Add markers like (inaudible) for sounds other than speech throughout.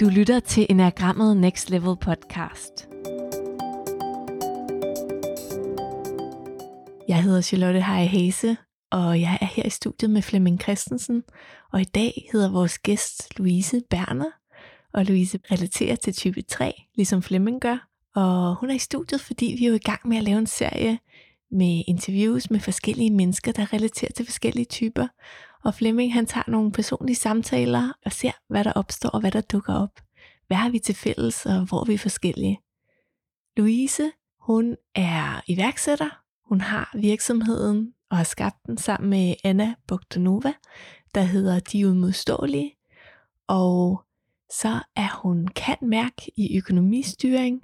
Du lytter til Enagrammet Next Level podcast. Jeg hedder Charlotte Heje Hase, og jeg er her i studiet med Flemming Christensen. Og i dag hedder vores gæst Louise Berner. Og Louise relaterer til type 3, ligesom Flemming gør. Og hun er i studiet, fordi vi er jo i gang med at lave en serie med interviews med forskellige mennesker, der relaterer til forskellige typer. Og Flemming han tager nogle personlige samtaler og ser, hvad der opstår og hvad der dukker op. Hvad har vi til fælles, og hvor er vi forskellige? Louise, hun er iværksætter. Hun har virksomheden og har skabt den sammen med Anna Bogdanova, der hedder De Udmodståelige. Og så er hun kan mærke i økonomistyring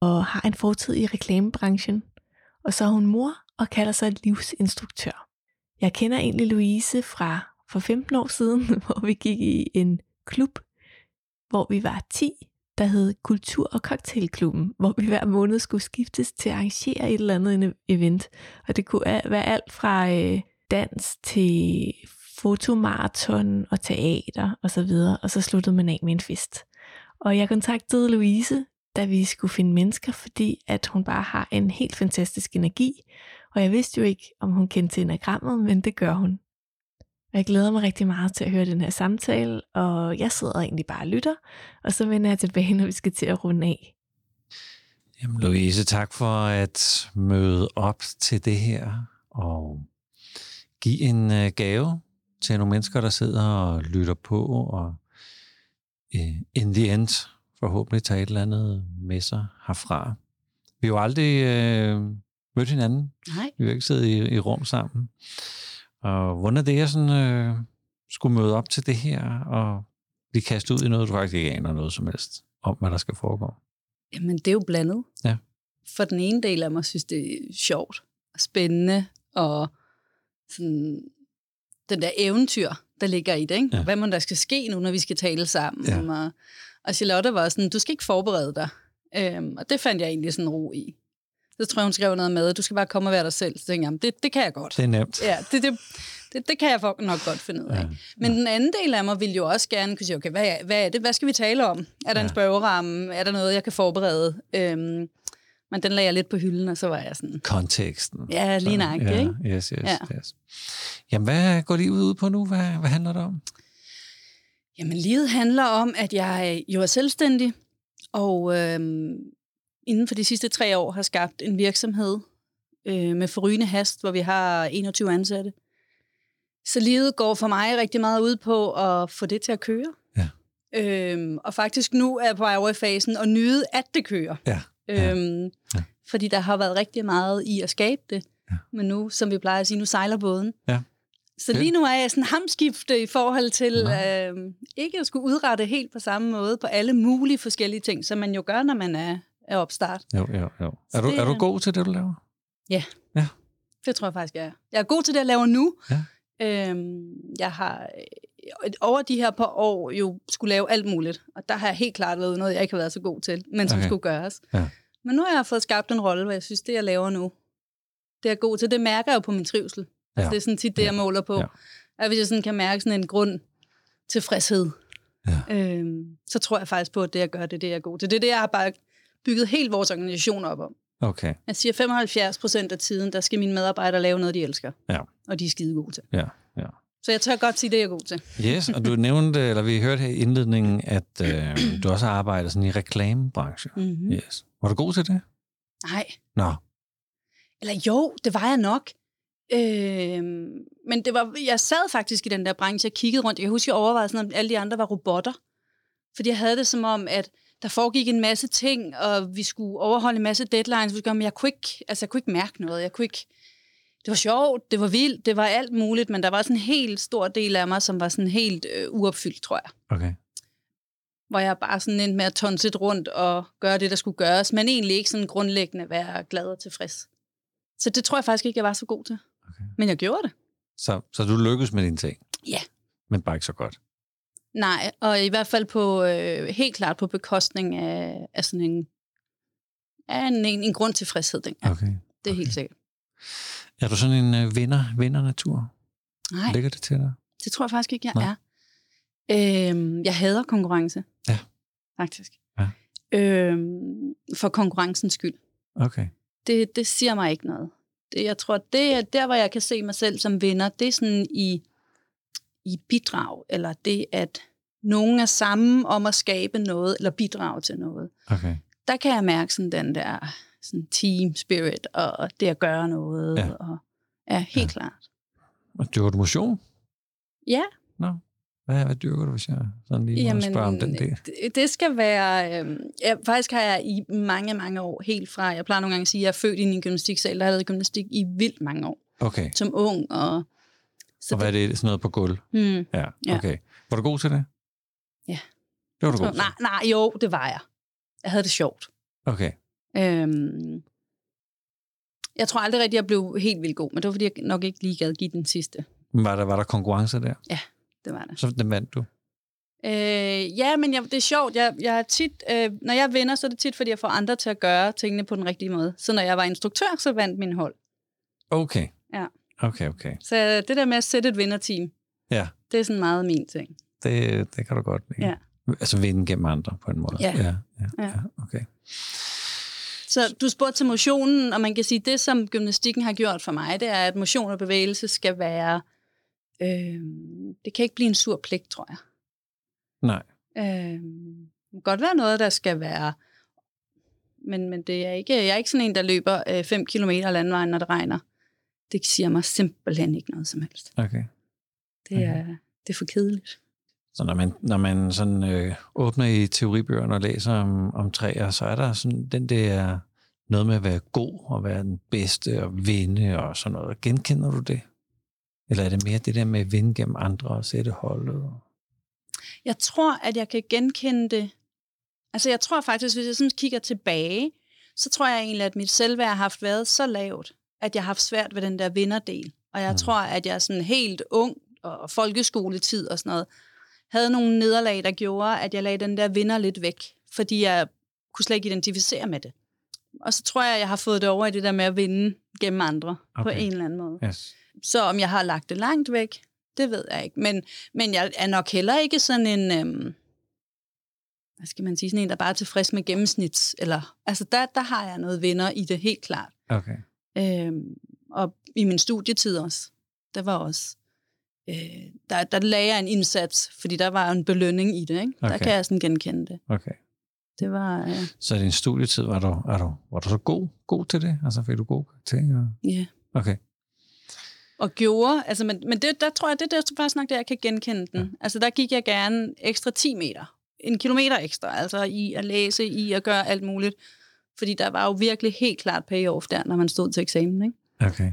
og har en fortid i reklamebranchen. Og så er hun mor og kalder sig livsinstruktør. Jeg kender egentlig Louise fra for 15 år siden, (laughs) hvor vi gik i en klub, hvor vi var 10, der hed Kultur- og Cocktailklubben, hvor vi hver måned skulle skiftes til at arrangere et eller andet event. Og det kunne være alt fra øh, dans til fotomaraton og teater og så videre, og så sluttede man af med en fest. Og jeg kontaktede Louise, da vi skulle finde mennesker, fordi at hun bare har en helt fantastisk energi, og jeg vidste jo ikke, om hun kendte til enagrammet, men det gør hun. Og jeg glæder mig rigtig meget til at høre den her samtale, og jeg sidder egentlig bare og lytter, og så vender jeg tilbage, når vi skal til at runde af. Jamen Louise, tak for at møde op til det her, og give en øh, gave til nogle mennesker, der sidder og lytter på, og øh, in the end forhåbentlig tage et eller andet med sig herfra. Vi har jo aldrig uh, mødt hinanden. Nej. Vi har ikke siddet i, i rum sammen. Og hvordan er det, jeg sådan, øh, skulle møde op til det her, og blive kastet ud i noget, du faktisk ikke aner noget som helst om, hvad der skal foregå? Jamen, det er jo blandet. Ja. For den ene del af mig synes, det er sjovt og spændende, og sådan, den der eventyr, der ligger i det. Ikke? Ja. Hvad må der skal ske nu, når vi skal tale sammen? Ja. Og, og Charlotte var sådan, du skal ikke forberede dig. Øhm, og det fandt jeg egentlig sådan ro i. Så tror jeg, hun skrev noget med, du skal bare komme og være dig selv. Så tænkte jeg, det, det kan jeg godt. Det er nemt. Ja, det, det, det, det kan jeg nok godt finde ud af. Ja, Men den anden del af mig vil jo også gerne kunne sige, okay, hvad er, hvad er det? Hvad skal vi tale om? Er der Ja. en spørgeramme? Er der noget, jeg kan forberede? Øhm, men den lagde jeg lidt på hylden, og så var jeg sådan, Konteksten. ja, lige nøjagtigt, ja, ikke? Yes, yes, Ja. yes. Jamen, hvad går livet ud på nu? Hvad, hvad handler det om? Jamen, livet handler om, at jeg jo er selvstændig, og øhm, inden for de sidste tre år har skabt en virksomhed øh, med forrygende hast, hvor vi har 21 ansatte. Så livet går for mig rigtig meget ud på at få det til at køre. Ja. Øhm, og faktisk nu er jeg på vej over i fasen og nyde, at det kører. Ja. Ja. Øhm, Ja. Fordi der har været rigtig meget i at skabe det. Ja. Men nu, som vi plejer at sige, nu sejler båden. Ja. Så lige nu er jeg sådan hamskifte i forhold til øh, ikke at skulle udrette helt på samme måde på alle mulige forskellige ting, som man jo gør, når man er, er opstart. Jo, jo, jo. Så Er du, det er du god til det, du laver? Det tror jeg faktisk, jeg er. Jeg er god til det, jeg laver nu. Ja. Øhm, jeg har øh, over de her par år jo skulle lave alt muligt, og der har jeg helt klart været noget, jeg ikke har været så god til, men som Okay. skulle gøres. Ja. Men nu har jeg fået skabt en rolle, hvor jeg synes, det jeg laver nu, det er jeg god til. Det mærker jeg jo på min trivsel. Ja. det er sådan tit det, jeg måler på. Ja. At hvis jeg sådan kan mærke sådan en grund tilfredshed, Ja. øhm, så tror jeg faktisk på, at det, jeg gør, det er det, jeg er god til. Det er det, jeg har bare bygget helt vores organisation op om. Okay, Jeg siger 75 procent af tiden, der skal mine medarbejdere lave noget, de elsker. Ja. Og de er skide gode til. ja, ja. Så jeg tør godt sige, det jeg er god til. Yes, og du (laughs) nævnte, eller vi hørte her i indledningen, at øh, du også har arbejdet sådan i reklamebranchen. Mm-hmm. Yes. Var du god til det? Nej. Nå, Eller jo, det var jeg nok. Øhm, men det var, jeg sad faktisk i den der branche og kiggede rundt. Jeg kan huske, jeg overvejede sådan, om alle de andre var robotter. Fordi jeg havde det som om, at der foregik en masse ting, og vi skulle overholde en masse deadlines. Vi skulle gøre, Men jeg kunne, ikke, altså, jeg kunne ikke mærke noget. Jeg kunne ikke, det var sjovt, det var vildt, det var alt muligt, men der var sådan en helt stor del af mig, som var sådan helt øh, uopfyldt, tror jeg. okay. Hvor jeg bare sådan endte med at tonse rundt og gøre det, der skulle gøres, men egentlig ikke sådan grundlæggende være glad og tilfreds. Så det tror jeg faktisk ikke, jeg var så god til. Okay. Men jeg gjorde det. Så, så du lykkedes med dine ting? Ja. Men bare ikke så godt? Nej, og i hvert fald på øh, helt klart på bekostning af, af sådan en, af en, en, en grundtilfredshed. Den. Ja, Okay. det er helt sikkert. Er du sådan en øh, vinder, vinder-natur? Nej, Ligger det til dig? det tror jeg faktisk ikke, jeg Nej. er. Øhm, jeg hader konkurrence. Ja. faktisk. Ja. Øhm, for konkurrencens skyld. Okay. Det, det siger mig ikke noget. Jeg tror, det er der, hvor jeg kan se mig selv som vinder, det er sådan i, i bidrag, eller det, at nogen er sammen om at skabe noget, eller bidrage til noget. Okay. Der kan jeg mærke sådan den der sådan team spirit, og det at gøre noget. Ja. Og, ja, helt ja. klart. Og dyrker du motion? Ja, Nå. Hvad, hvad dyrker du, hvis jeg sådan lige Jamen, må spørge om den del? det, det skal være... Øh, ja, faktisk har jeg i mange, mange år, helt fra... Jeg plejer nogle gange at sige, at jeg er født ind i en gymnastiksal, der har jeg lavet gymnastik i vildt mange år. Okay. Som ung, og... Og hvad er det? Sådan noget på gulv? Hmm, Ja, Ja. okay. Var du god til det? Ja. Det var du tror, god til? nej, nej, jo, det var jeg. Jeg havde det sjovt. Okay. Øhm, jeg tror aldrig rigtig, jeg blev helt vildt god, men det var, fordi jeg nok ikke lige gad give den sidste. Var der, var der konkurrence der? Det var det. Så den vandt du? Øh, ja, men jeg, det er sjovt. Jeg, jeg er tit, øh, når jeg vinder, så er det tit, fordi jeg får andre til at gøre tingene på den rigtige måde. Så når jeg var instruktør, så vandt min hold. Okay. Ja. Okay, okay. Så det der med at sætte et vinderteam, Ja, det er sådan meget min ting. det, det kan du godt lide. Ja. Altså vinde gennem andre på en måde. Ja. Ja, ja, Ja. ja okay. Så du spurgte til motionen, og man kan sige, at det, som gymnastikken har gjort for mig, det er, at motion og bevægelse skal være... Øh, det kan ikke blive en sur pligt, tror jeg. Nej. Øh, det kan godt være noget, der skal være... Men, men det er ikke, jeg er ikke sådan en, der løber 5 km landvejen, når det regner. Det siger mig simpelthen ikke noget som helst. Okay. Det er, det er for kedeligt. Så når man, når man sådan øh, åbner i teoribøgerne og læser om, om træer, så er der sådan den der noget med at være god og være den bedste og vinde og sådan noget. Genkender du det? Eller er det mere det der med at vinde gennem andre og sætte holdet? Jeg tror, at jeg kan genkende det. Altså, jeg tror faktisk, hvis jeg sådan kigger tilbage, så tror jeg egentlig, at mit selvværd har haft været så lavt, at jeg har haft svært ved den der vinderdel. Og jeg Mm. tror, at jeg sådan helt ung og folkeskoletid og sådan noget, havde nogle nederlag, der gjorde, at jeg lagde den der vinder lidt væk, fordi jeg kunne slet ikke identificere med det. Og så tror jeg, at jeg har fået det over i det der med at vinde gennem andre okay. på en eller anden måde. Yes. Så om jeg har lagt det langt væk, det ved jeg ikke. Men, men jeg er nok heller ikke sådan en, øhm, hvad skal man sige, sådan en, der bare er tilfreds med gennemsnits. Eller, altså der, der har jeg noget venner i det, helt klart. Okay. Øhm, og i min studietid også, der var også, øh, der, der lagde jeg en indsats, fordi der var en belønning i det. Ikke? Der Okay. kan jeg sådan genkende det. Okay. Det var, øh, Så i din studietid, var du, er du, var du så god, god til det? Altså fik du god til og... ja. Okay. Og gjorde, altså, men, men det, der tror jeg, det, det er faktisk nok det, jeg kan genkende den. Ja. Ja. Altså, der gik jeg gerne ekstra 10 meter. En kilometer ekstra, altså i at læse, i at gøre alt muligt. Fordi der var jo virkelig helt klart payoff der, når man stod til eksamen, ikke? Okay.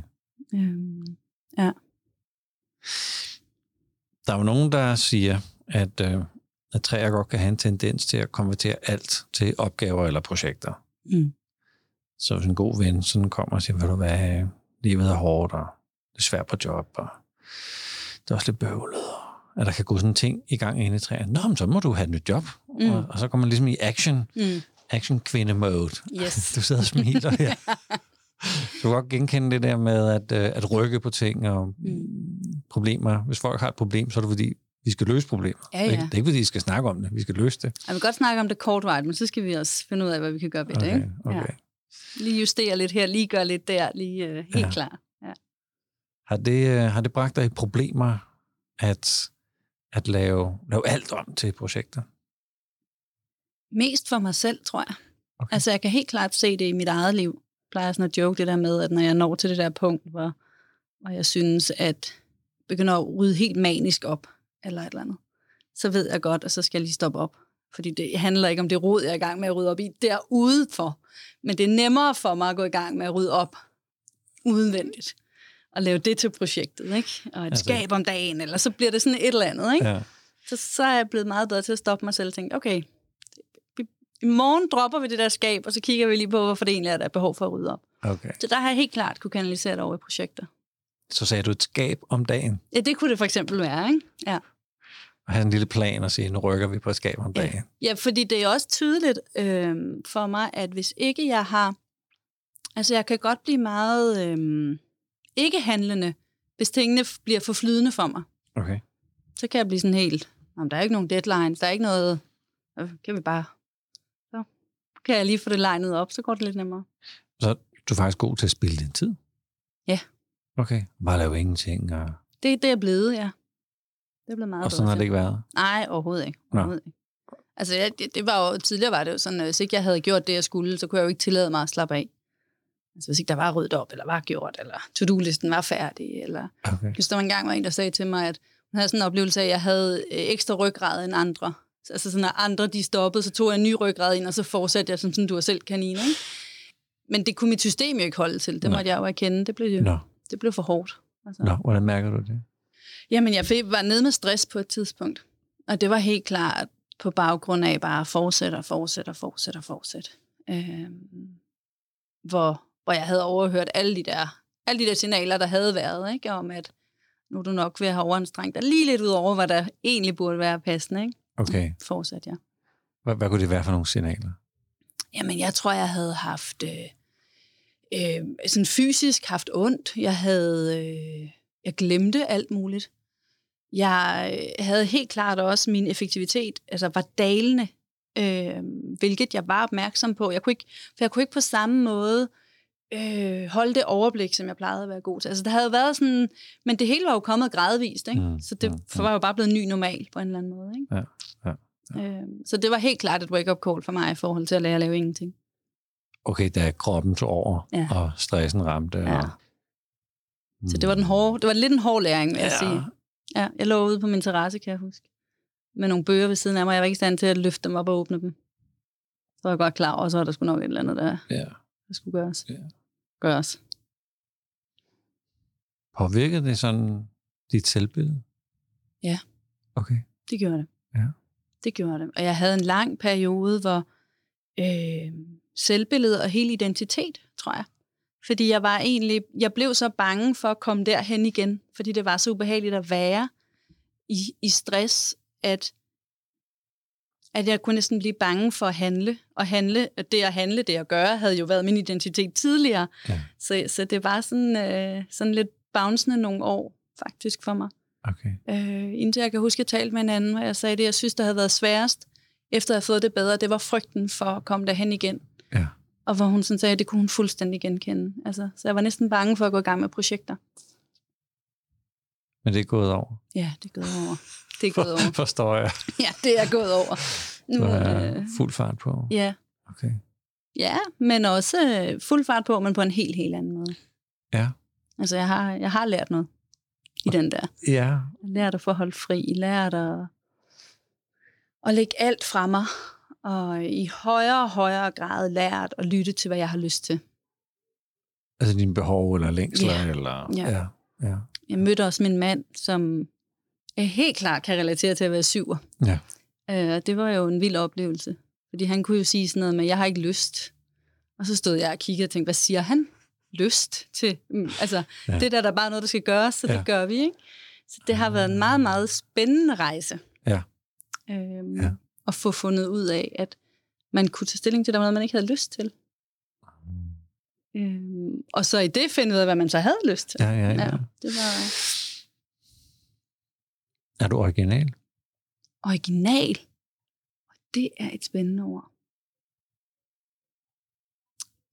Øhm, Der er jo nogen, der siger, at, øh, at træer godt kan have en tendens til at konvertere alt til opgaver eller projekter. mm. Så hvis en god ven sådan kommer og siger, ved du hvad, livet er hårdt, og svært på job, og det er også lidt bøvlet, og at der kan gå sådan en ting i gang inde i træerne. Nå, men så må du have et nyt job. Mm. Og, og, så kommer man ligesom i action, Mm. action kvinde mode. Yes. (laughs) Du sidder og smiler her. (laughs) Du kan godt genkende det der med at, øh, at rykke på ting og mm. problemer. Hvis folk har et problem, så er det fordi, vi skal løse problemer. Ja, Det, er ikke, ja. det er ikke fordi, vi skal snakke om det. Vi skal løse det. Jeg vil godt snakke om det kortvarigt, men så skal vi også finde ud af, hvad vi kan gøre ved det, Okay, ikke? okay. Ja. Lige justere lidt her, lige gøre lidt der, lige øh, helt Ja. ja. klar. Har det, øh, har det bragt dig i problemer at, at lave, lave alt om til projekter? Mest for mig selv, tror jeg. Okay. Altså, jeg kan helt klart se det i mit eget liv. Jeg plejer sådan at joke det der med, at når jeg når til det der punkt, hvor, hvor jeg synes, at begynder at rydde helt manisk op, eller et eller andet, så ved jeg godt, at så skal jeg lige stoppe op. Fordi det handler ikke om det rod, jeg er i gang med at rydde op i derude for. Men det er nemmere for mig at gå i gang med at rydde op udvendigt. Og lave det til projektet, ikke? Og et Altså- skab om dagen, eller så bliver det sådan et eller andet, ikke? Ja. så, så er jeg blevet meget bedre til at stoppe mig selv og tænke, okay, i morgen dropper vi det der skab, og så kigger vi lige på, hvorfor det egentlig er, der er behov for at rydde op. Okay. Så der har jeg helt klart kunne kanalisere det over i projekter. Så sagde du et skab om dagen, Ja, det kunne det for eksempel være, ikke? Ja. og have en lille plan og sige, nu rykker vi på et skab om Ja. dagen. Ja, fordi det er også tydeligt øh, for mig, at hvis ikke jeg har... Altså, jeg kan godt blive meget øh, ikke handlende, hvis tingene bliver for flydende for mig. Okay. Så kan jeg blive sådan helt... Jamen, der er ikke nogen deadlines, der er ikke noget... Kan vi bare kan jeg lige få det legnet op, så går det lidt nemmere. Så du er faktisk god til at spille din tid? Ja. Okay. Bare lave ingenting. Og, Det, det er jeg blevet, ja. Det er blevet meget og sådan har det ikke været? Nej, overhovedet ikke. Overhovedet ikke. Altså, ja, det, det, var jo, tidligere var det jo sådan, at hvis ikke jeg havde gjort det, jeg skulle, så kunne jeg jo ikke tillade mig at slappe af. Altså, hvis ikke der var ryddet op, eller var gjort, eller to-do-listen var færdig, eller... Okay. Synes, der var engang var en, der sagde til mig, at hun havde sådan en oplevelse af, at jeg havde øh, ekstra ryggrad end andre. Altså sådan, når andre de stoppede, så tog jeg en ny ryggrad ind, og så fortsatte jeg som sådan, du var selv kanin, ikke? Men det kunne mit system jo ikke holde til. Det Nej. måtte jeg jo erkende. Det blev, jo, Nå. det blev for hårdt. Altså. Nå, hvordan mærker du det? Jamen, jeg var nede med stress på et tidspunkt. Og det var helt klart på baggrund af bare fortsætte og fortsætte og fortsætte og fortsætte. Øhm, hvor, hvor jeg havde overhørt alle de der, alle de der signaler, der havde været, ikke? om at nu er du nok ved at have overanstrengt dig lige lidt ud over, hvad der egentlig burde være passende. Ikke? Okay. Fortsat, ja. Hvad, hvad kunne det være for nogle signaler? Jamen, jeg tror, jeg havde haft øh, øh, sådan fysisk haft ondt. Jeg havde, øh, jeg glemte alt muligt. Jeg øh, havde helt klart også min effektivitet, altså var dalende, øh, hvilket jeg var opmærksom på. Jeg kunne ikke, for jeg kunne ikke på samme måde øh, holde det overblik, som jeg plejede at være god til. Altså, der havde været sådan, men det hele var jo kommet gradvist, ikke? Mm, så det mm, for var jo bare blevet ny normal på en eller anden måde. Ikke? Ja, ja, Øh, så det var helt klart et wake-up call for mig i forhold til at lære at lave ingenting. Okay, da kroppen tog over, Ja. og stressen ramte. Ja. Og, Så det var, den hårde, det var lidt en hård læring, vil jeg Ja. sige. Ja, jeg lå ude på min terrasse, kan jeg huske. Med nogle bøger ved siden af mig. Jeg var ikke i stand til at løfte dem op og åbne dem. Så var jeg godt klar over, og så var der sgu nok et eller andet, der, Ja. der skulle gøres. Ja. Gøres. Påvirkede det sådan dit selvbillede? Ja. Okay. Det gjorde det. Ja. Det gjorde det. Og jeg havde en lang periode, hvor øh, selvbillede og hele identitet, tror jeg. Fordi jeg var egentlig, jeg blev så bange for at komme derhen igen, fordi det var så ubehageligt at være i, i stress, at, at jeg kunne næsten blive bange for at handle. Og handle, det at handle, det at gøre, havde jo været min identitet tidligere. Ja. Så, så det var sådan, øh, sådan lidt bouncende nogle år, faktisk for mig. Okay. Øh, indtil jeg kan huske, at jeg talte med en anden, hvor jeg sagde det, jeg synes, der havde været sværest, efter at have fået det bedre, det var frygten for at komme derhen igen. Ja. Og hvor hun sådan sagde, at det kunne hun fuldstændig genkende. Altså, så jeg var næsten bange for at gå i gang med projekter. Men det er gået over. Ja, det er gået over. Det er gået over. (laughs) Forstår jeg. Ja, det er gået over. Nu, er øh, fuld fart på. ja. Okay. ja, men også øh, fuld fart på, men på en helt, helt anden måde. Ja. Altså, jeg har, jeg har lært noget i den der. Ja. Lært at få holdt fri, lært at, at lægge alt fra mig, og i højere og højere grad lært at lytte til, hvad jeg har lyst til. Altså dine behov eller længsler? Ja. Eller, Ja. ja. ja. Jeg mødte også min mand, som helt klart kan relatere til at være syver. Ja. Øh, og det var jo en vild oplevelse. Fordi han kunne jo sige sådan noget med, jeg har ikke lyst. Og så stod jeg og kiggede og tænkte, hvad siger han? Lyst til? Mm, altså, Ja. ja. det der, der er bare noget, der skal gøres, så Ja. det gør vi, ikke? Så det har været en meget, meget spændende rejse. Ja. Øhm, Ja. At få fundet ud af, at man kunne tage stilling til, der var noget, man ikke havde lyst til. Øhm, og så i det finde ud af, hvad man så havde lyst til. Ja, ja, ja. det var Er du original? original. Og det er et spændende ord.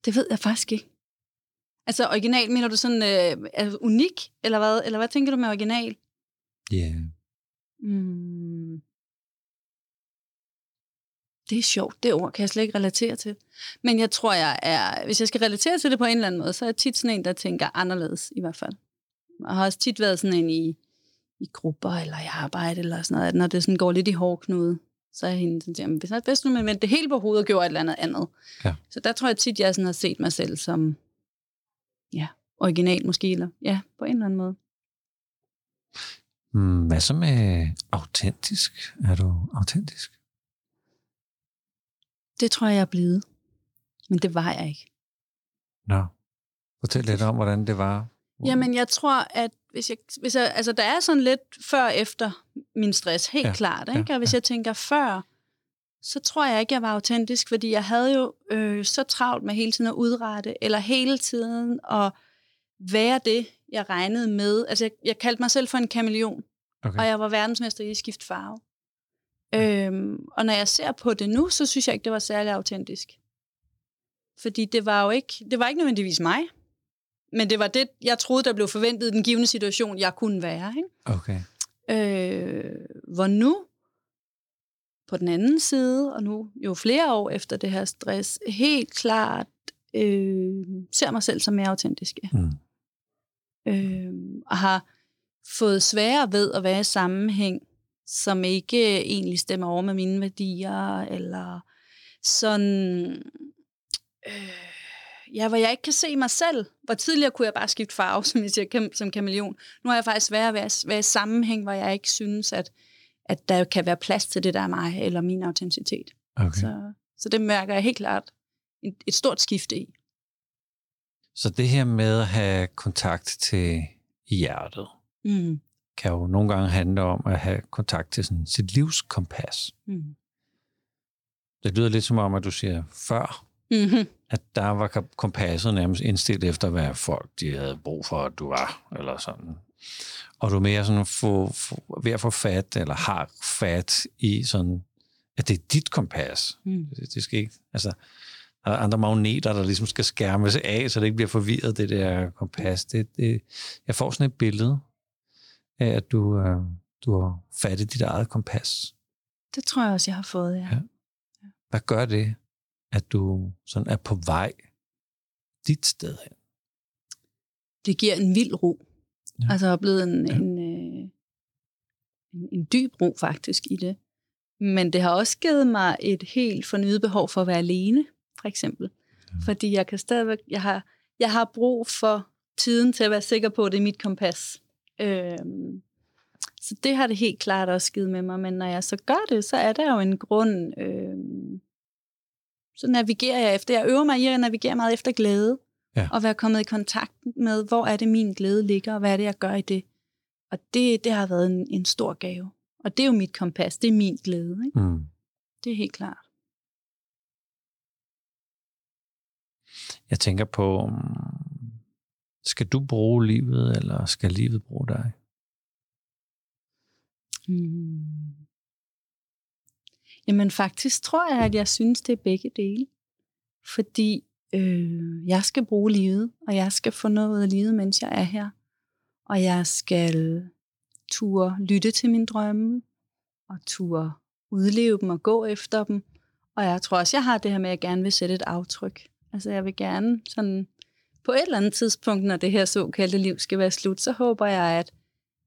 Det ved jeg faktisk ikke. Altså original, mener du sådan øh, altså, unik, eller hvad? Eller hvad tænker du med original? Ja. Yeah. Mm. Det er sjovt, det ord kan jeg slet ikke relatere til. Men jeg tror, jeg er, hvis jeg skal relatere til det på en eller anden måde, så er jeg tit sådan en, der tænker anderledes i hvert fald. Jeg har også tit været sådan en i, i grupper eller i arbejde eller sådan noget, at når det sådan går lidt i hårdknude, så er jeg hende sådan, jamen, hvis bedst nu, men det hele på hovedet og gjorde et eller andet andet. Ja. Så der tror jeg tit, jeg sådan har set mig selv som ja, original måske, eller ja, på en eller anden måde. Mm, hvad så med autentisk? Er du autentisk? Det tror jeg, jeg er blevet. Men det var jeg ikke. Nå. Fortæl lidt om, hvordan det var. Jamen, jeg tror, at hvis jeg, hvis jeg, altså, der er sådan lidt før og efter min stress, helt Ja, ja, klart. Ikke? ja, Og hvis ja. jeg tænker før, så tror jeg ikke, jeg var autentisk, fordi jeg havde jo øh, så travlt med hele tiden at udrette, eller hele tiden at være det, jeg regnede med. Altså, jeg, jeg kaldte mig selv for en kameleon, Okay. og jeg var verdensmester i at skifte farve. Øhm, og når jeg ser på det nu, så synes jeg ikke, det var særlig autentisk. Fordi det var jo ikke, det var ikke nødvendigvis mig, men det var det, jeg troede, der blev forventet i den givende situation, jeg kunne være. Ikke? Okay. Øh, hvor nu, på den anden side, og nu jo flere år efter det her stress, helt klart øh, ser mig selv som mere autentisk. Mm. Øh, og har fået sværere ved at være i sammenhæng, som ikke egentlig stemmer over med mine værdier, eller sådan, øh, ja, hvor jeg ikke kan se mig selv. Hvor tidligere kunne jeg bare skifte farve, (laughs) som jeg siger, som kameleon. Nu har jeg faktisk svært ved at være i sammenhæng, hvor jeg ikke synes, at, at der kan være plads til det, der er mig, eller min autenticitet. Okay. Så, så det mærker jeg helt klart et, et stort skifte i. Så det her med at have kontakt til hjertet, Mm. kan jo nogle gange handle om at have kontakt til sådan sit livskompas. Mm. Det lyder lidt som om, at du siger før, Mm-hmm. At der var kompasset nærmest indstillet efter, hvad folk de havde brug for, at du var, eller sådan. Og du er mere sådan få, få, ved at få fat, eller har fat i sådan, at det er dit kompas. Mm. Det, det skal ikke, altså, der er andre magneter, der ligesom skal skærmes af, så det ikke bliver forvirret, det der kompas. Det, det, jeg får sådan et billede af, at du, øh, du har fat i dit eget kompas. Det tror jeg også, jeg har fået, ja. Ja. Hvad gør det, at du sådan er på vej dit sted hen? Det giver en vild ro. Ja. Altså, jeg er blevet en, ja. en, øh, en, en dyb ro faktisk i det. Men det har også givet mig et helt fornyet behov for at være alene, for eksempel. Ja. Fordi jeg kan stadigvæk, jeg har, jeg har brug for tiden til at være sikker på, at det er mit kompas. Øhm, så det har det helt klart også givet med mig. Men når jeg så gør det, så er der jo en grund, øhm, så navigerer jeg efter. Jeg øver mig i at navigere meget efter glæde. Ja. Og være kommet i kontakt med, hvor er det min glæde ligger, og hvad er det, jeg gør i det. Og det, det har været en, en stor gave. Og det er jo mit kompas, det er min glæde. Ikke? Mm. Det er helt klart. Jeg tænker på, mm, skal du bruge livet, eller skal livet bruge dig? Mm. Jamen faktisk tror jeg, at jeg synes, det er begge dele. Fordi øh, jeg skal bruge livet, og jeg skal få noget ud af livet, mens jeg er her. Og jeg skal turde lytte til mine drømme, og turde udleve dem og gå efter dem. Og jeg tror også, jeg har det her med, at jeg gerne vil sætte et aftryk. Altså jeg vil gerne sådan, på et eller andet tidspunkt, når det her såkaldte liv skal være slut, så håber jeg, at,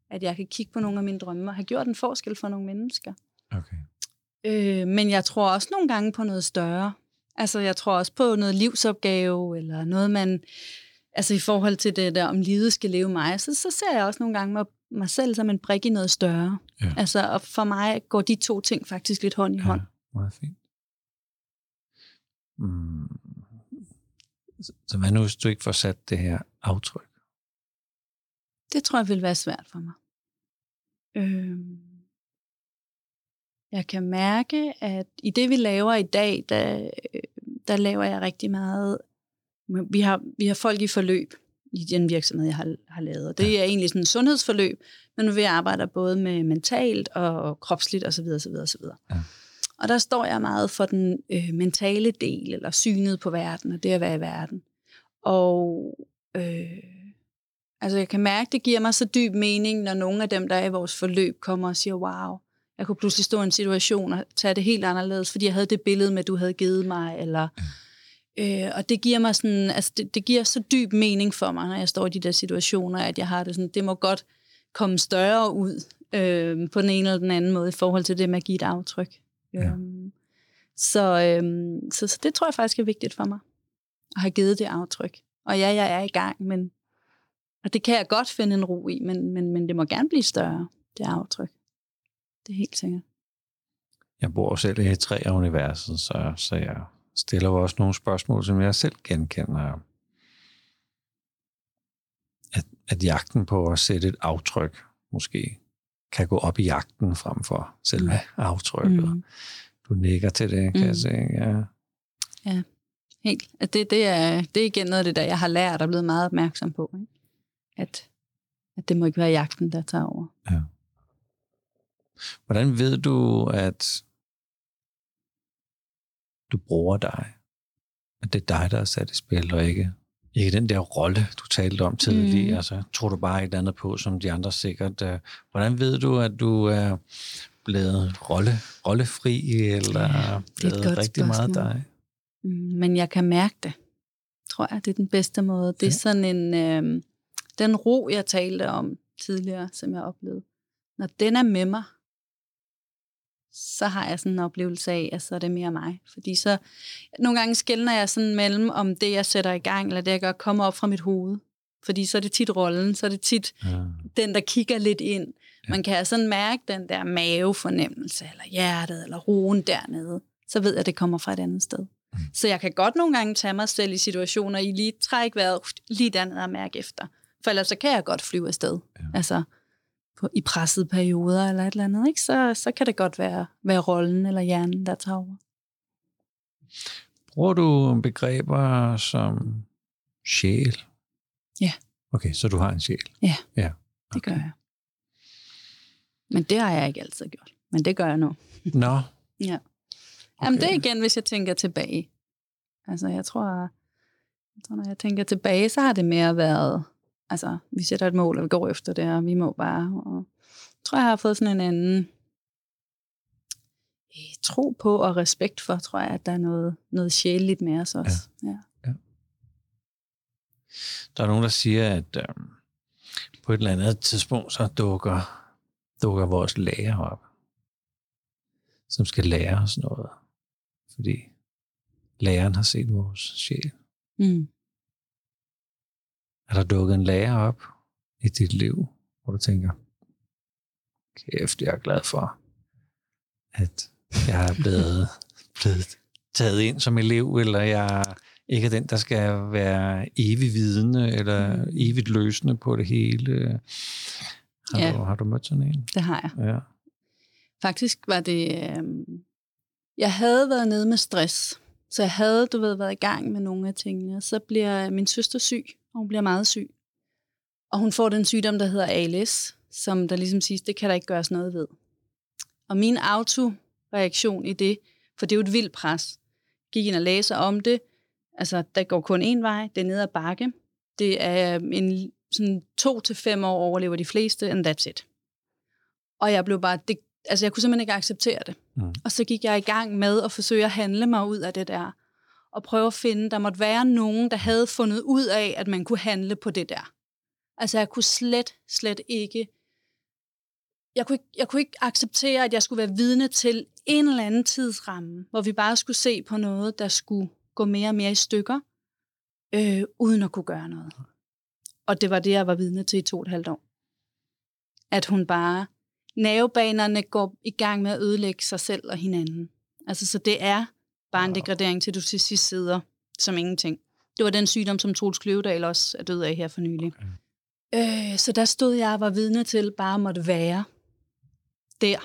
at jeg kan kigge på nogle af mine drømme og have gjort en forskel for nogle mennesker. Okay. Øh, men jeg tror også nogle gange på noget større. Altså jeg tror også på noget livsopgave, eller noget man, altså i forhold til det der, om livet skal leve mig, så, så ser jeg også nogle gange mig, mig selv som en brik i noget større. Ja. Altså og for mig går de to ting faktisk lidt hånd i hånd. Ja, meget fint. Mm. Så, hvad nu, hvis du ikke får sat det her aftryk? Det tror jeg vil være svært for mig. Øhm. Jeg kan mærke, at i det, vi laver i dag, der, der laver jeg rigtig meget. Vi har, vi har folk i forløb i den virksomhed, jeg har, har lavet. Og det er egentlig sådan et sundhedsforløb, men vi arbejder både med mentalt og kropsligt osv. osv., osv. Ja. Og der står jeg meget for den øh, mentale del, eller synet på verden, og det at være i verden. Og øh, altså jeg kan mærke, det giver mig så dyb mening, når nogle af dem, der er i vores forløb, kommer og siger, wow, jeg kunne pludselig stå i en situation og tage det helt anderledes, fordi jeg havde det billede med, du havde givet mig, eller... Øh, og det giver mig sådan, altså det, det giver så dyb mening for mig, når jeg står i de der situationer, at jeg har det sådan, det må godt komme større ud øh, på den ene eller den anden måde i forhold til det med at give et aftryk. Ja. Øhm, så, øhm, så, så det tror jeg faktisk er vigtigt for mig, at have givet det aftryk. Og ja, jeg er i gang, men og det kan jeg godt finde en ro i, men, men, men det må gerne blive større, det aftryk. Det er helt sikkert. Jeg bor selv i tre universet, så, så jeg stiller jo også nogle spørgsmål, som jeg selv genkender. At, at jagten på at sætte et aftryk måske kan gå op i jagten frem for selve aftrykket. Mm. Du nikker til det, kan mm. jeg se. Ja. ja, helt. At det, det, er, det er igen noget af det, der jeg har lært og blevet meget opmærksom på. Ikke? At, at det må ikke være jagten, der tager over. Ja. Hvordan ved du, at du bruger dig? at det er dig, der er sat i spil, og ikke, ikke den der rolle, du talte om tidligere. Mm. Altså, tror du bare et eller andet på, som de andre sikkert. Uh, hvordan ved du, at du er blevet rolle, rollefri, eller ja, blevet rigtig spørgsmål. meget dig? Mm, men jeg kan mærke det, tror jeg. Det er den bedste måde. Det er ja. sådan en... Øh, den ro, jeg talte om tidligere, som jeg oplevede. Når den er med mig, så har jeg sådan en oplevelse af, at så er det mere mig. Fordi så, nogle gange skældner jeg sådan mellem, om det, jeg sætter i gang, eller det, jeg gør, kommer op fra mit hoved. Fordi så er det tit rollen, så er det tit ja. den, der kigger lidt ind. Ja. Man kan sådan mærke den der mavefornemmelse, eller hjertet, eller roen dernede. Så ved jeg, at det kommer fra et andet sted. Mm. Så jeg kan godt nogle gange tage mig selv i situationer, i lige træk vejret, lige dernede og mærke efter. For ellers så kan jeg godt flyve afsted. Ja. Altså, på, i pressede perioder eller et eller andet, ikke? Så, så kan det godt være, være rollen eller hjernen, der tager over. Bruger du begreber som sjæl? Ja. Okay, så du har en sjæl? Ja, ja. Okay. det gør jeg. Men det har jeg ikke altid gjort. Men det gør jeg nu. Nå. ja. Okay. Jamen det er igen, hvis jeg tænker tilbage. Altså jeg tror, jeg tror, når jeg tænker tilbage, så har det mere været altså, vi sætter et mål, og vi går efter det, og vi må bare. Og jeg tror, jeg har fået sådan en anden eh, tro på og respekt for, tror jeg, at der er noget, noget sjældent med os også. Ja. Ja. ja. Der er nogen, der siger, at øh, på et eller andet tidspunkt, så dukker, dukker vores lærer op, som skal lære os noget. Fordi læreren har set vores sjæl. Mm. Er der dukket en lærer op i dit liv, hvor du tænker, kæft, jeg er glad for, at jeg er blevet, (laughs) blevet taget ind som elev, eller jeg ikke er den, der skal være evig vidende, eller mm. evigt løsende på det hele. Har, ja. du, har du mødt sådan en? Det har jeg. Ja. Faktisk var det... Øh, jeg havde været nede med stress, så jeg havde, du ved, været i gang med nogle af tingene. Så bliver min søster syg, og hun bliver meget syg. Og hun får den sygdom, der hedder ALS, som der ligesom siges, det kan der ikke gøres noget ved. Og min autoreaktion i det, for det er jo et vildt pres, gik ind og læser om det. Altså, der går kun én vej, det er ned ad bakke. Det er øh, en sådan to til fem år overlever de fleste, and that's it. Og jeg blev bare, det, altså jeg kunne simpelthen ikke acceptere det. Mm. Og så gik jeg i gang med at forsøge at handle mig ud af det der og prøve at finde, der måtte være nogen, der havde fundet ud af, at man kunne handle på det der. Altså jeg kunne slet, slet ikke, jeg kunne ikke, jeg kunne ikke acceptere, at jeg skulle være vidne til en eller anden tidsramme, hvor vi bare skulle se på noget, der skulle gå mere og mere i stykker, øh, uden at kunne gøre noget. Og det var det, jeg var vidne til i to og et halvt år. At hun bare, nervebanerne går i gang med at ødelægge sig selv og hinanden. Altså, så det er Bare en degradering til, du til sidst sidder som ingenting. Det var den sygdom, som Troels Kløvedal også er død af her for nylig. Okay. Øh, så der stod jeg og var vidne til bare at måtte være der.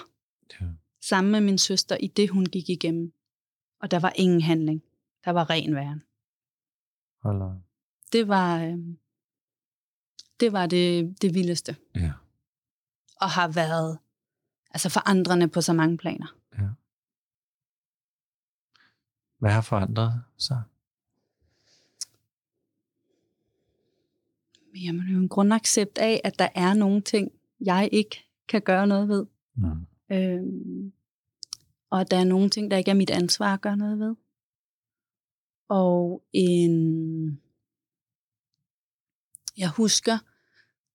Ja. Sammen med min søster i det, hun gik igennem. Og der var ingen handling. Der var ren væren. Hold Det var, øh, det var det, det vildeste. Ja. Og har været altså forandrende på så mange planer. Ja. Hvad har forandret sig? Jamen, det er jo en grundaccept af, at der er nogle ting, jeg ikke kan gøre noget ved. Mm. Øhm, og at der er nogle ting, der ikke er mit ansvar at gøre noget ved. Og en... Jeg husker,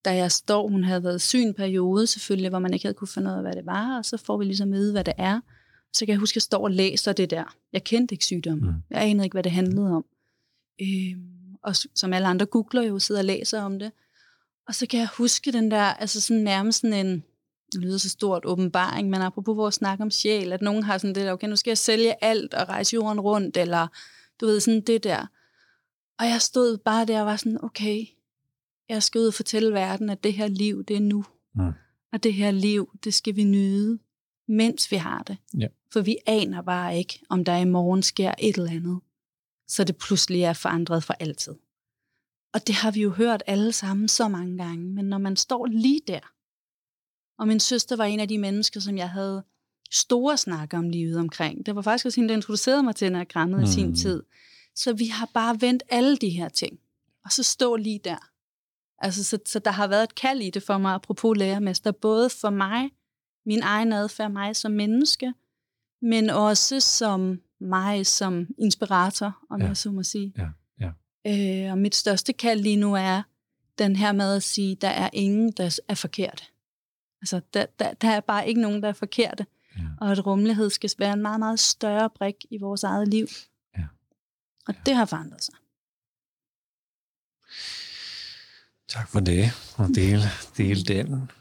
da jeg står, hun havde været syg en periode selvfølgelig, hvor man ikke havde kunne finde ud af, hvad det var, og så får vi ligesom vide, hvad det er. Så kan jeg huske, at jeg står og læser det der. Jeg kendte ikke sygdommen. Mm. Jeg anede ikke, hvad det handlede om. Øhm, og som alle andre googler jo, sidder og læser om det. Og så kan jeg huske den der, altså sådan nærmest sådan en, det lyder så stort åbenbaring, men apropos vores snak om sjæl, at nogen har sådan det der, okay, nu skal jeg sælge alt og rejse jorden rundt, eller du ved, sådan det der. Og jeg stod bare der og var sådan, okay, jeg skal ud og fortælle verden, at det her liv, det er nu. Mm. Og det her liv, det skal vi nyde mens vi har det. Ja. For vi aner bare ikke, om der i morgen sker et eller andet, så det pludselig er forandret for altid. Og det har vi jo hørt alle sammen så mange gange, men når man står lige der, og min søster var en af de mennesker, som jeg havde store snakker om livet omkring. Det var faktisk også hende, der introducerede mig til, når jeg mm. i sin mm. tid. Så vi har bare vendt alle de her ting, og så stå lige der. Altså, så, så der har været et kald i det for mig, apropos lærermester, både for mig, min egen adfærd, mig som menneske, men også som mig som inspirator, om Ja. jeg så må sige. Ja, ja. Øh, og mit største kald lige nu er den her med at sige, der er ingen, der er forkerte. Altså, der, der, der er bare ikke nogen, der er forkerte. Ja. Og at rummelighed skal være en meget, meget større brik i vores eget liv. Ja. Og det har forandret sig. Tak for det, og dele, dele den.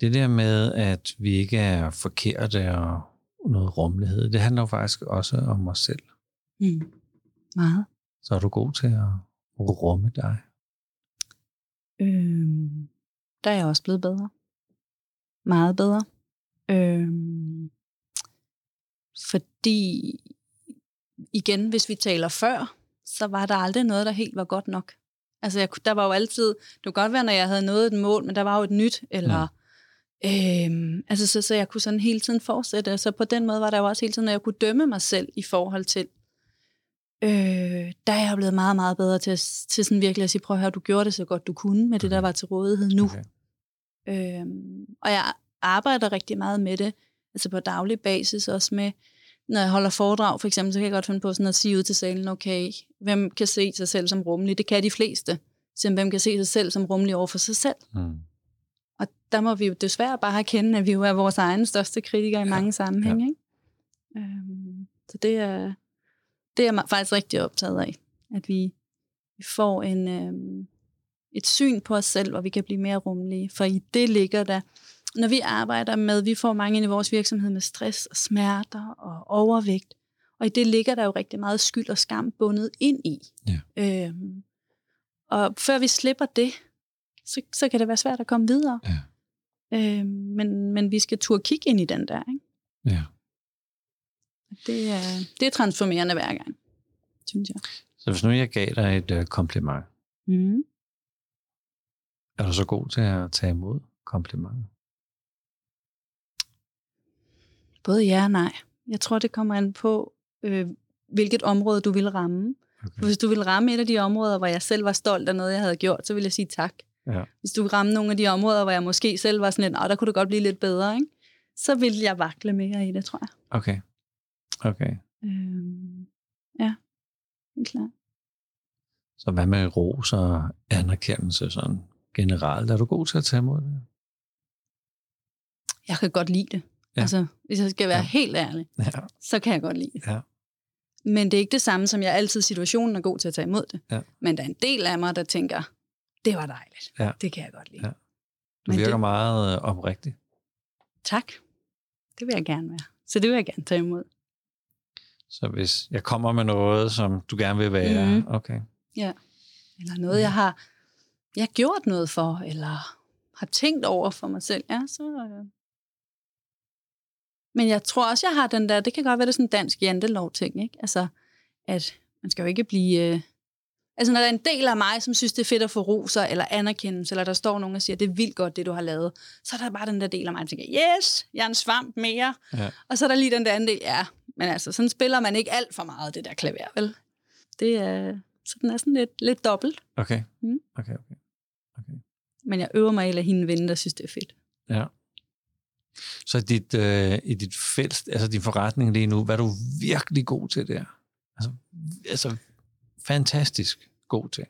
Det der med, at vi ikke er forkerte og noget rummelighed, det handler jo faktisk også om os selv. Mm. Meget. Så er du god til at rumme dig. Øhm, der er jeg også blevet bedre. Meget bedre. Øhm, fordi, igen, hvis vi taler før, så var der aldrig noget, der helt var godt nok. Altså, jeg, der var jo altid, det kunne godt være, når jeg havde nået et mål, men der var jo et nyt, eller... Øhm, altså, så, så jeg kunne sådan hele tiden fortsætte. Så på den måde var der jo også hele tiden, at jeg kunne dømme mig selv i forhold til, øh, der er jeg blevet meget, meget bedre til, til sådan virkelig at sige, prøv at høre, du gjorde det så godt du kunne med det, der Okay. var til rådighed nu. Okay. Øhm, og jeg arbejder rigtig meget med det, altså på daglig basis også med, når jeg holder foredrag for eksempel, så kan jeg godt finde på sådan at sige ud til salen, okay, hvem kan se sig selv som rummelig? Det kan de fleste. Så hvem kan se sig selv som rummelig over for sig selv? Mm. Og der må vi jo desværre bare erkende, at vi jo er vores egen største kritikere i Ja, mange sammenhænge. Ikke? Øhm, så det er, det er jeg faktisk rigtig optaget af, at vi, vi får en, øhm, et syn på os selv, hvor vi kan blive mere rummelige. For i det ligger der, når vi arbejder med, vi får mange ind i vores virksomhed med stress og smerter og overvægt, og i det ligger der jo rigtig meget skyld og skam bundet ind i. Ja. Øhm, og før vi slipper det, så, så kan det være svært at komme videre. Ja. Øhm, men, men vi skal turde kigge ind i den der. Ikke? Ja. Det, er, det er transformerende hver gang, synes jeg. Så hvis nu jeg gav dig et uh, kompliment, Mm. er du så god til at tage imod komplimenter? Både ja og nej. Jeg tror, det kommer an på, øh, hvilket område du vil ramme. Okay. Hvis du vil ramme et af de områder, hvor jeg selv var stolt af noget, jeg havde gjort, så vil jeg sige tak. Ja. Hvis du vil ramme nogle af de områder, hvor jeg måske selv var sådan "Åh, der kunne det godt blive lidt bedre, ikke? så vil jeg vakle mere i det, tror jeg. Okay. Okay. Øhm, ja, helt klart. Så hvad med ros og anerkendelse sådan generelt? Er du god til at tage imod det? Jeg kan godt lide det. Ja. Ja. Altså, hvis jeg skal være Ja. ja. helt ærlig, Ja. så kan jeg godt lide det. Ja. Men det er ikke det samme, som jeg altid situationen er god til at tage imod det. Ja. Men der er en del af mig, der tænker, det var dejligt. Ja. Det kan jeg godt lide. Ja. Du Men virker det- meget øh, oprigtig. Tak. Det vil jeg gerne være. Så det vil jeg gerne tage imod. Så hvis jeg kommer med noget, som du gerne vil være, Mhm. okay. Eller noget, jeg har jeg har gjort noget for, eller har tænkt over for mig selv. Ja, så... Øh. Men jeg tror også, jeg har den der, det kan godt være, det er sådan en dansk jantelov-ting, ikke? Altså, at man skal jo ikke blive... Øh, altså, når der er en del af mig, som synes, det er fedt at få roser eller anerkendelse, eller der står nogen og siger, det er vildt godt, det du har lavet, så er der bare den der del af mig, der tænker, yes, jeg er en svamp mere. Ja. Og så er der lige den der anden del, ja, men altså, sådan spiller man ikke alt for meget, det der klaver, vel? Det er, så den er sådan lidt, lidt dobbelt. Okay. Mm. Okay, okay. okay. Men jeg øver mig lade hende vinde, der synes, det er fedt. Ja. Så dit, øh, i dit felt, altså din forretning lige nu, hvad er du virkelig god til der? Altså, altså fantastisk god til.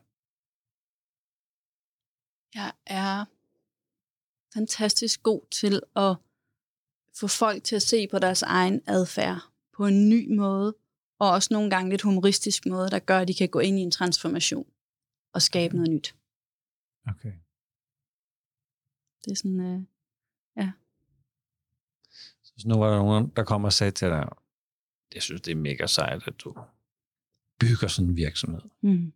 Jeg er fantastisk god til at få folk til at se på deres egen adfærd på en ny måde, og også nogle gange lidt humoristisk måde, der gør, at de kan gå ind i en transformation og skabe noget nyt. Okay. Det er sådan, øh, Så nu var der nogen, der kommer og sagde til dig, jeg synes, det er mega sejt, at du bygger sådan en virksomhed. mm,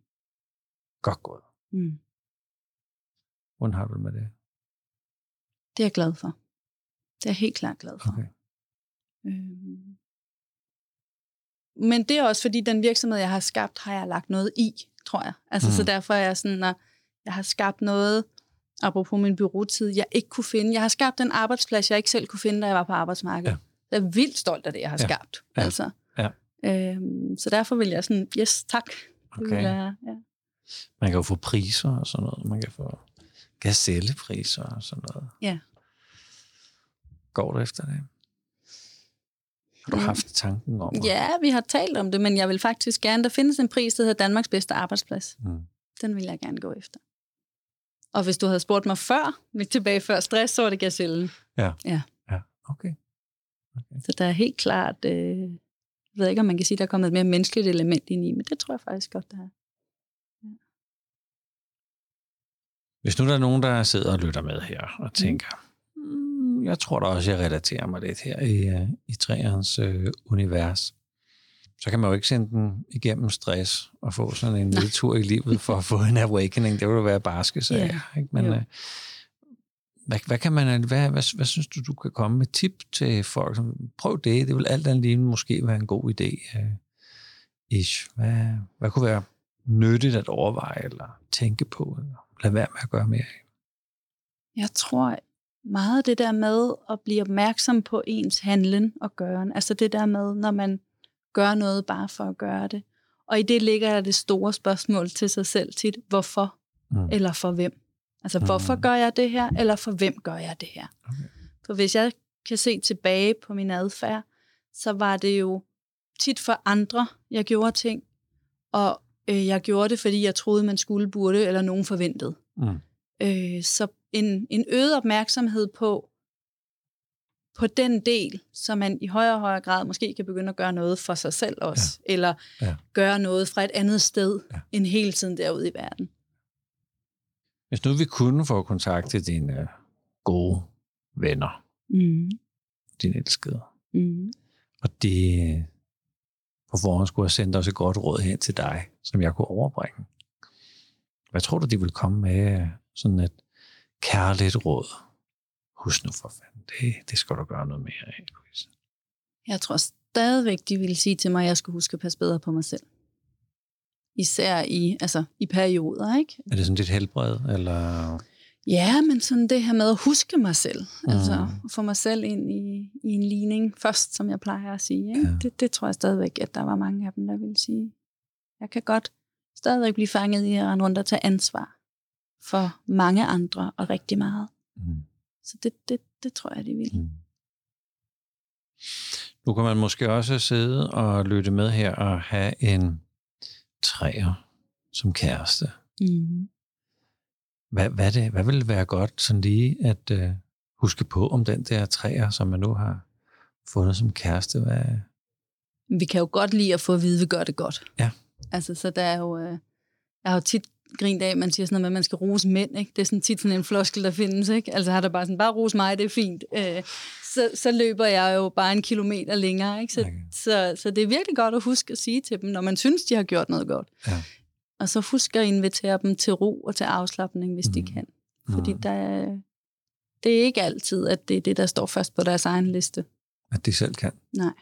Godt gået. mm, Hvordan har du det med det? det er jeg glad for. Det er jeg helt klart glad for. Okay. Øhm. Men det er også fordi, den virksomhed, jeg har skabt, har jeg lagt noget i, tror jeg. Altså, mm. så derfor er jeg sådan, at jeg har skabt noget, apropos min byråtid, jeg ikke kunne finde. Jeg har skabt en arbejdsplads, jeg ikke selv kunne finde, da jeg var på arbejdsmarkedet. Ja. jeg er vildt stolt af det, jeg har Ja. skabt. Ja. Altså. Ja. Øhm, så derfor vil jeg sådan, yes, tak. Det Okay. vil jeg, ja. Man kan jo få priser og sådan noget. Man kan få gazellepriser og sådan noget. Ja. Går du efter det? Har du haft tanken om det? ja, vi har talt om det, men jeg vil faktisk gerne, der findes en pris, der hedder Danmarks bedste arbejdsplads. Mm. Den vil jeg gerne gå efter. Og hvis du havde spurgt mig før, lidt tilbage før stress, så var det gazellen. Okay. Så der er helt klart, øh, jeg ved ikke, om man kan sige, der er kommet et mere menneskeligt element ind i, men det tror jeg faktisk godt, der er. Hvis nu der er nogen, der sidder og lytter med her og tænker, mm, jeg tror da også, jeg relaterer mig lidt her i, uh, i træernes uh, univers, så kan man jo ikke sende den igennem stress og få sådan en nedtur i livet for at få en awakening. Det vil jo være barske sager. Ja. Ikke? Men Jo. uh, hvad, hvad, kan man, hvad, hvad, hvad synes du, du kan komme med tip til folk? Som, prøv det, det vil alt andet lige måske være en god idé. Uh, ish. Hvad, hvad kunne være nyttigt at overveje eller tænke på? Eller lade være med at gøre mere af? Jeg tror meget det der med at blive opmærksom på ens handlen og gøren. Altså det der med, når man gør noget bare for at gøre det. Og i det ligger der det store spørgsmål til sig selv tit. Hvorfor? Mm. Eller for hvem? Altså Mm. hvorfor gør jeg det her? Eller for hvem gør jeg det her? Okay. For hvis jeg kan se tilbage på min adfærd, så var det jo tit for andre, jeg gjorde ting. Og øh, jeg gjorde det, fordi jeg troede, man skulle, burde, eller nogen forventede. Mm. Øh, så en, en øget opmærksomhed på, på den del, så man i højere og højere grad måske kan begynde at gøre noget for sig selv også, ja. eller Ja. gøre noget fra et andet sted, Ja. end hele tiden derude i verden. Hvis nu vi kunne få kontakt til dine øh, gode venner, Mm. dine elskede, Mm. og de øh, på forhånd skulle have sendt os et godt råd hen til dig, som jeg kunne overbringe. Hvad tror du, de vil komme med øh, sådan et kærligt råd? Husk nu for fanden, det, det skal du gøre noget mere af, Louise. Jeg tror stadigvæk, de ville sige til mig, at jeg skulle huske at passe bedre på mig selv. Især i, altså, i perioder, ikke? Er det sådan dit helbred, eller... Ja, men sådan det her med at huske mig selv. Mm. Altså at få mig selv ind i, i en ligning først, som jeg plejer at sige. Ikke? Ja. Det, det tror jeg stadigvæk, at der var mange af dem, der ville sige. Jeg kan godt stadigvæk blive fanget i at rende rundt og tage ansvar for mange andre og rigtig meget. Mm. Så det, det, det tror jeg, de vil. Mm. Nu kan man måske også sidde og lytte med her og have en træer som kæreste. Mm. Hvad, hvad, det, hvad vil være godt sådan lige at uh, huske på om den der træer, som man nu har fundet som kæreste? Hvad, Vi kan jo godt lide at få at vide, at vi gør det godt. Ja. Altså, så der er jo... Øh, jeg har jo tit grint af, man siger sådan noget med, at man skal rose mænd. Ikke? Det er sådan tit sådan en floskel, der findes. Ikke? Altså har der bare sådan, bare rose mig, det er fint. Øh, så, så løber jeg jo bare en kilometer længere. Ikke? Så, Okay. så, så det er virkelig godt at huske at sige til dem, når man synes, de har gjort noget godt. Ja. Og så husk at invitere dem til ro og til afslappning, hvis mm. de kan. Fordi Mm. der er, det er ikke altid, at det er det, der står først på deres egen liste. at de selv kan? Nej.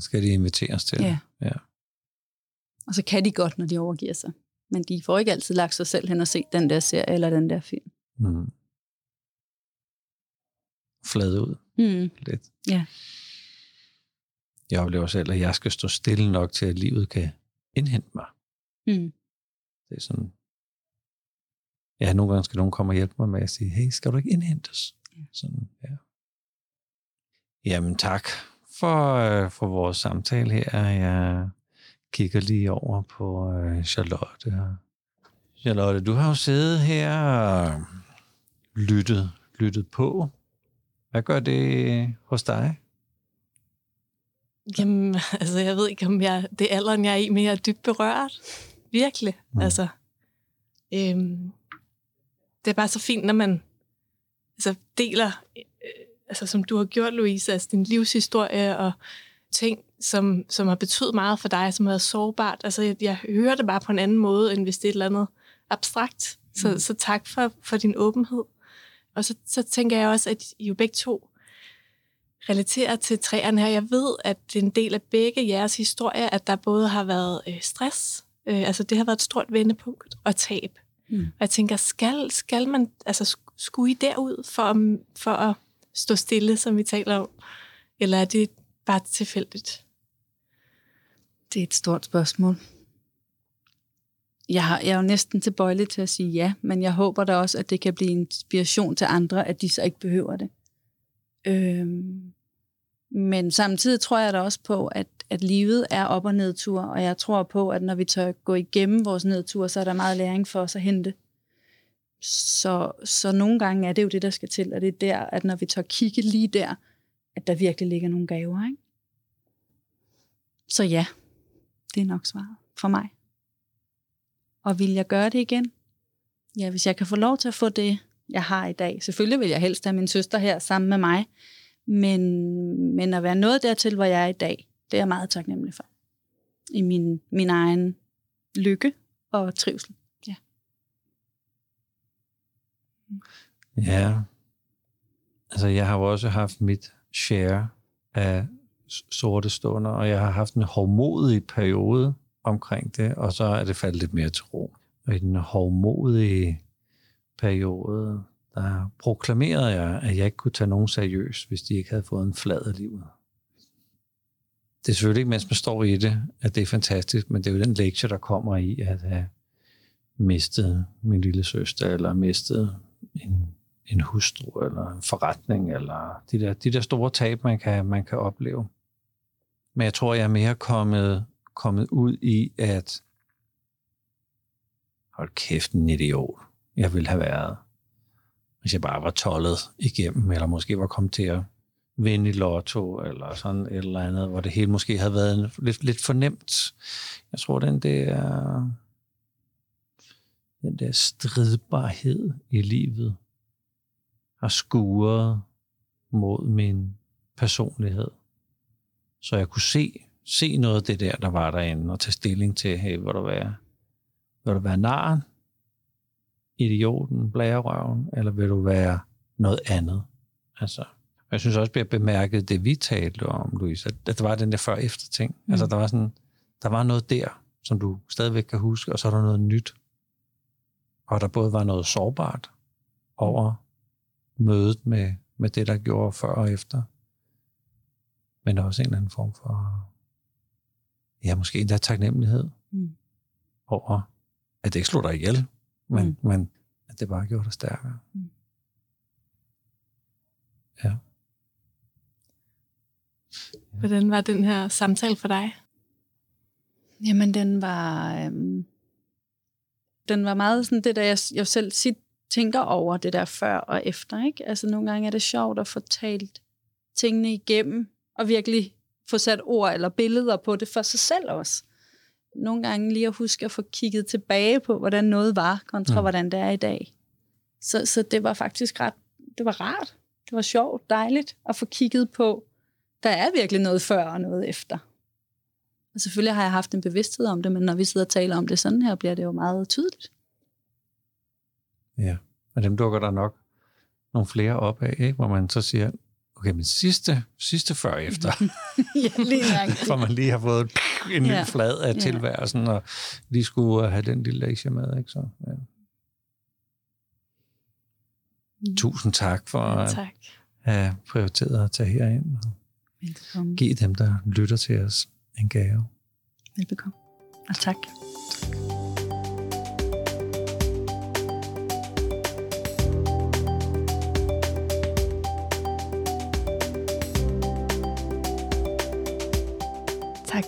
Skal de inviteres til. Ja. ja. Og så kan de godt, når de overgiver sig. Men de får ikke altid lagt sig selv hen og set den der serie eller den der film. Mm. Flade ud Mm. lidt. Ja. Jeg oplever selv, at jeg skal stå stille nok til, at livet kan indhente mig. Mm. Det er sådan... Ja, nogle gange skal nogen komme og hjælpe mig med at sige, hey, skal du ikke indhentes? Ja. Sådan, ja. Jamen tak for, øh, for vores samtale her. Jeg kigger lige over på øh, Charlotte. Charlotte, du har jo siddet her og lyttet, lyttet på. Hvad gør det hos dig? Jamen, (laughs) altså, jeg ved ikke, om jeg, det er alderen, jeg er i, men jeg er dybt berørt. Virkelig. Mm. Altså, øhm, det er bare så fint, når man altså, deler, øh, altså, som du har gjort, Louise, altså din livshistorie og ting, som, som har betydet meget for dig, som har været sårbart. Altså, jeg, jeg hører det bare på en anden måde, end hvis det er et eller andet abstrakt. Så, Mm. så tak for, for din åbenhed. Og så, så tænker jeg også, at I jo begge to relaterer til træerne her. Jeg ved, at det er en del af begge jeres historie, at der både har været øh, stress, øh, altså det har været et stort vendepunkt, og tab. Mm. Og jeg tænker, skal, skal man, altså sk- skulle I derud for, for at stå stille, som vi taler om? Eller er det bare tilfældigt? Det er et stort spørgsmål. Jeg, har, jeg er jo næsten tilbøjelig til at sige ja, men jeg håber da også, at det kan blive inspiration til andre, at de så ikke behøver det. Øhm, men samtidig tror jeg da også på, at, at livet er op- og nedtur, og jeg tror på, at når vi tør gå igennem vores nedtur, så er der meget læring for os at hente. Så, så nogle gange er det jo det, der skal til, og det er der, at når vi tør kigge lige der, at der virkelig ligger nogle gaver. Ikke? Så ja, det er nok svaret for mig. Og vil jeg gøre det igen? Ja, hvis jeg kan få lov til at få det, jeg har i dag. Selvfølgelig vil jeg helst have min søster her sammen med mig, men, men at være noget dertil, hvor jeg er i dag, det er jeg meget taknemmelig for. I min, min egen lykke og trivsel. Ja. Ja. Altså, jeg har jo også haft mit share af sorte stunder, og jeg har haft en hårdmodig periode omkring det, og så er det faldet lidt mere til ro. Og i den hårdmodige periode, der proklamerede jeg, at jeg ikke kunne tage nogen seriøst, hvis de ikke havde fået en flad af livet. Det er selvfølgelig ikke, mens man står i det, at det er fantastisk, men det er jo den lektie, der kommer i at have mistet min lille søster, eller mistet en, en hustru, eller en forretning, eller de der, de der store tab, man kan, man kan opleve. Men jeg tror, jeg er mere kommet, kommet ud i, at hold kæft, en idiot, jeg ville have været hvis jeg bare var tollet igennem, eller måske var kommet til at vinde i lotto, eller sådan et eller andet, hvor det hele måske havde været lidt, lidt fornemt. Jeg tror, den der, den der stridbarhed i livet har skuret mod min personlighed. Så jeg kunne se, se noget af det der, der var derinde, og tage stilling til, hey, hvor du være, vil du være naren, idioten, blærerøven, eller vil du være noget andet? Altså, jeg synes også, at jeg bemærkede det, vi talte om, Louise, at der var den der før-efter ting. Mm. Altså, der var, sådan, der var noget der, som du stadigvæk kan huske, og så er der noget nyt. Og der både var noget sårbart over mødet med, med det, der gjorde før og efter. Men også en eller anden form for, ja, måske endda taknemmelighed mm. over, at det ikke slog dig ihjel, men, mm. men at det bare gjorde dig stærkere. Mm. Ja. Hvordan var den her samtale for dig? Jamen, den var, øhm, den var meget sådan det, der jeg, jeg selv sit tænker over det der før og efter. Ikke? Altså, nogle gange er det sjovt at få talt tingene igennem, og virkelig få sat ord eller billeder på det for sig selv også nogle gange lige at huske at få kigget tilbage på, hvordan noget var, kontra mm. hvordan det er i dag. Så, så det var faktisk ret, det var rart. Det var sjovt, dejligt at få kigget på, der er virkelig noget før og noget efter. Og selvfølgelig har jeg haft en bevidsthed om det, men når vi sidder og taler om det sådan her, bliver det jo meget tydeligt. Ja, og dem dukker der nok nogle flere op af, ikke? hvor man så siger, okay, men sidste, sidste før efter, (laughs) ja, lige for man lige har fået en ny ja. flad af tilværelsen, og lige skulle have den lille lektie med. Ikke? Så, ja. Mm. Tusind tak for ja, tak. at have prioriteret at tage herind og Velbekomme. give dem, der lytter til os, en gave. Velbekomme. Og tak. tak.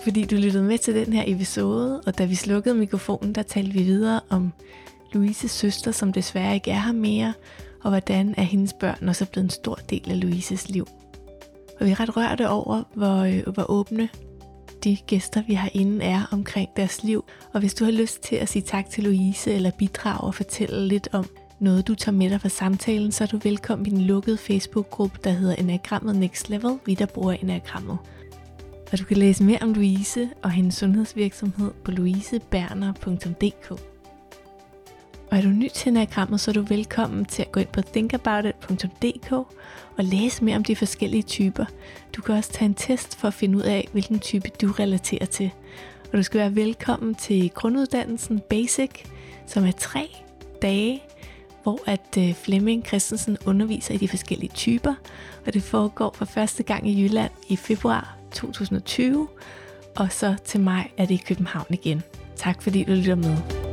Fordi du lyttede med til den her episode, og da vi slukkede mikrofonen, der talte vi videre om Louises søster, som desværre ikke er her mere, og hvordan er hendes børn også blevet en stor del af Louises liv. Og vi er ret rørte over, hvor, øh, hvor åbne de gæster, vi har inde, er omkring deres liv. Og hvis du har lyst til at sige tak til Louise eller bidrage og fortælle lidt om noget, du tager med dig fra samtalen, så er du velkommen i den lukkede Facebook-gruppe, der hedder Enagrammet Next Level, vi der bruger Enagrammet. Og du kan læse mere om Louise og hendes sundhedsvirksomhed på louiseberner.dk. Og er du ny til Enagrammet, så er du velkommen til at gå ind på thinkaboutit.dk og læse mere om de forskellige typer. Du kan også tage en test for at finde ud af, hvilken type du relaterer til. Og du skal være velkommen til grunduddannelsen Basic, som er tre dage, hvor at øh, Flemming Christensen underviser i de forskellige typer, og det foregår for første gang i Jylland i februar 2020, og så til maj er det i København igen. Tak fordi du lytter med.